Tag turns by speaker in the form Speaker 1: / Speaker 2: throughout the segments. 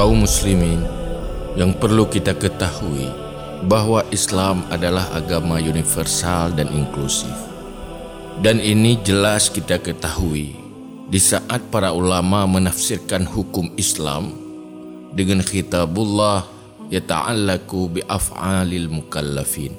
Speaker 1: kaum muslimin yang perlu kita ketahui bahwa Islam adalah agama universal dan inklusif. Dan ini jelas kita ketahui di saat para ulama menafsirkan hukum Islam dengan khitabullah yata'allaku bi af'alil mukallafin.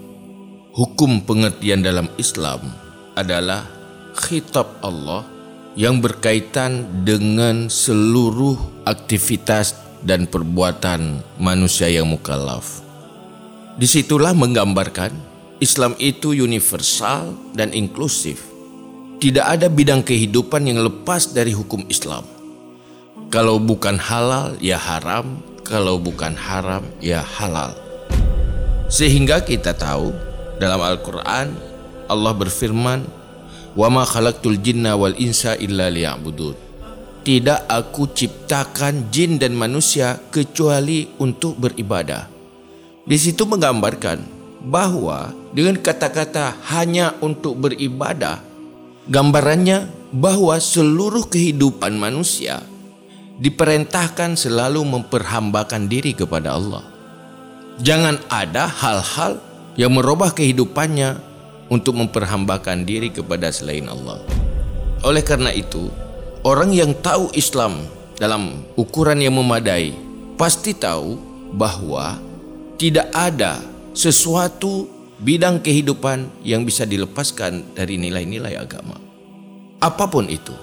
Speaker 1: Hukum pengertian dalam Islam adalah khitab Allah yang berkaitan dengan seluruh aktivitas dan perbuatan manusia yang mukallaf. Di situlah menggambarkan Islam itu universal dan inklusif. Tidak ada bidang kehidupan yang lepas dari hukum Islam. Kalau bukan halal ya haram, kalau bukan haram ya halal. Sehingga kita tahu dalam Al-Quran Allah berfirman Wa ma khalaqtul jinna wal insa illa liya'budun. Tidak aku ciptakan jin dan manusia kecuali untuk beribadah. Di situ menggambarkan bahwa dengan kata-kata hanya untuk beribadah, gambarannya bahwa seluruh kehidupan manusia diperintahkan selalu memperhambakan diri kepada Allah. Jangan ada hal-hal yang merubah kehidupannya untuk memperhambakan diri kepada selain Allah. Oleh karena itu, orang yang tahu Islam dalam ukuran yang memadai pasti tahu bahwa tidak ada sesuatu bidang kehidupan yang bisa dilepaskan dari nilai-nilai agama. Apa pun itu,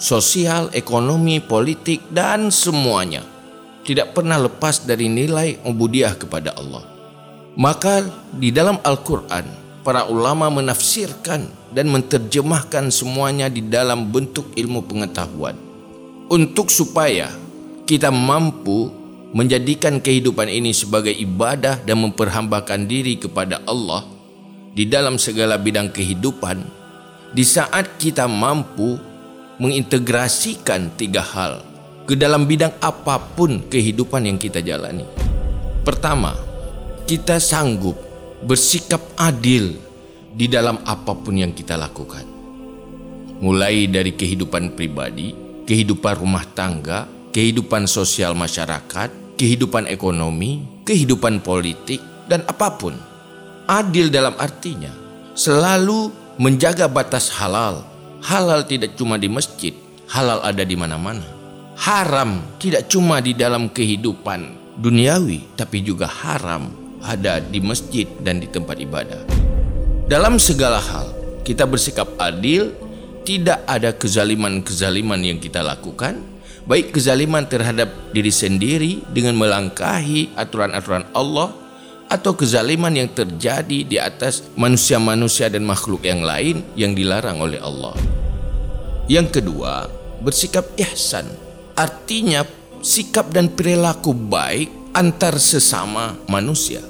Speaker 1: sosial, ekonomi, politik, dan semuanya tidak pernah lepas dari nilai ubudiah kepada Allah. Maka di dalam Al-Quran para ulama menafsirkan dan menerjemahkan semuanya di dalam bentuk ilmu pengetahuan untuk supaya kita mampu menjadikan kehidupan ini sebagai ibadah dan memperhambakan diri kepada Allah di dalam segala bidang kehidupan di saat kita mampu mengintegrasikan tiga hal ke dalam bidang apa pun kehidupan yang kita jalani. Pertama, kita sanggup bersikap adil di dalam apa pun yang kita lakukan. Mulai dari kehidupan pribadi, kehidupan rumah tangga, kehidupan sosial masyarakat, kehidupan ekonomi, kehidupan politik, dan apa pun. Adil dalam artinya selalu menjaga batas halal. Halal tidak cuma di masjid, halal ada di mana-mana. Haram tidak cuma di dalam kehidupan duniawi, tapi juga haram ada di masjid dan di tempat ibadah. Dalam segala hal, kita bersikap adil, tidak ada kezaliman-kezaliman yang kita lakukan, baik kezaliman terhadap diri sendiri dengan melangkahi aturan-aturan Allah atau kezaliman yang terjadi di atas manusia-manusia dan makhluk yang lain yang dilarang oleh Allah. Yang kedua, bersikap ihsan. Artinya sikap dan perilaku baik antar sesama manusia.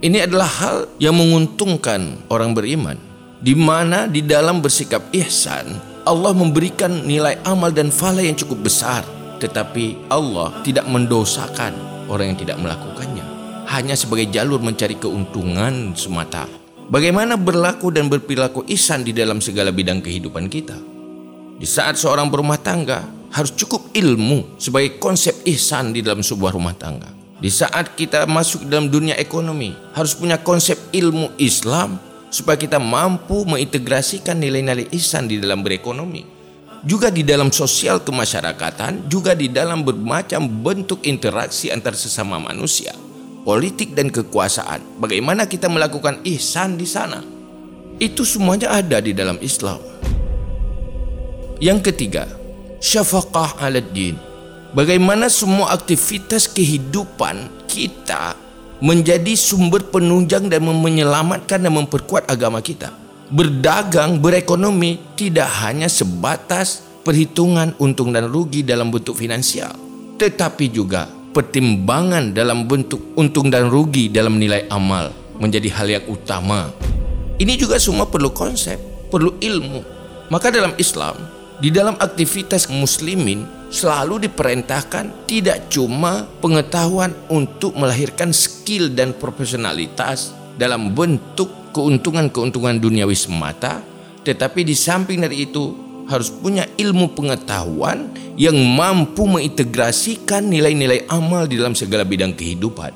Speaker 1: Ini adalah hal yang menguntungkan orang beriman, di mana di dalam bersikap ihsan, Allah memberikan nilai amal dan fala yang cukup besar, tetapi Allah tidak mendosakan orang yang tidak melakukannya, hanya sebagai jalur mencari keuntungan semata. Bagaimana berlaku dan berperilaku ihsan di dalam segala bidang kehidupan kita? Di saat seorang berumah tangga harus cukup ilmu sebagai konsep ihsan di dalam sebuah rumah tangga di saat kita masuk dalam dunia ekonomi, harus punya konsep ilmu Islam supaya kita mampu mengintegrasikan nilai-nilai ihsan di dalam berekonomi. Juga di dalam sosial kemasyarakatan, juga di dalam bermacam bentuk interaksi antar sesama manusia, politik dan kekuasaan. Bagaimana kita melakukan ihsan di sana? Itu semuanya ada di dalam Islam. Yang ketiga, syafaqah ala din bagaimana semua aktivitas kehidupan kita menjadi sumber penunjang dan menyelamatkan dan memperkuat agama kita. Berdagang, berekonomi tidak hanya sebatas perhitungan untung dan rugi dalam bentuk finansial, tetapi juga pertimbangan dalam bentuk untung dan rugi dalam nilai amal menjadi hal yang utama. Ini juga semua perlu konsep, perlu ilmu. Maka dalam Islam, di dalam aktivitas muslimin selalu diperintahkan tidak cuma pengetahuan untuk melahirkan skill dan profesionalitas dalam bentuk keuntungan-keuntungan duniawi semata, tetapi di samping dari itu harus punya ilmu pengetahuan yang mampu mengintegrasikan nilai-nilai amal di dalam segala bidang kehidupan.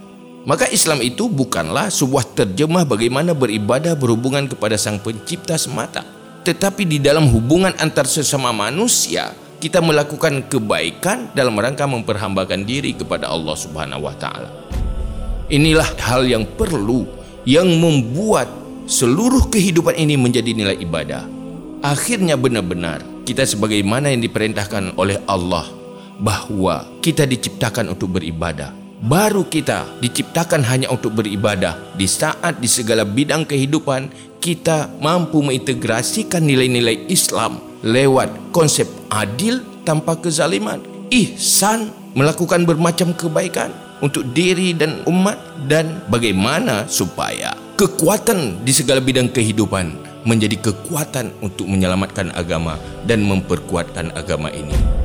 Speaker 1: Maka Islam itu bukanlah sebuah terjemah bagaimana beribadah berhubungan kepada Sang Pencipta semata, tetapi di dalam hubungan antar sesama manusia, kita melakukan kebaikan dalam rangka memperhambakan diri kepada Allah Subhanahu wa taala. Inilah hal yang perlu yang membuat seluruh kehidupan ini menjadi nilai ibadah. Akhirnya benar-benar kita sebagaimana yang diperintahkan oleh Allah bahwa kita diciptakan untuk beribadah baru kita diciptakan hanya untuk beribadah. Di saat di segala bidang kehidupan kita mampu mengintegrasikan nilai-nilai Islam lewat konsep adil tanpa kezaliman, ihsan melakukan bermacam kebaikan untuk diri dan umat dan bagaimana supaya kekuatan di segala bidang kehidupan menjadi kekuatan untuk menyelamatkan agama dan memperkuatkan agama ini.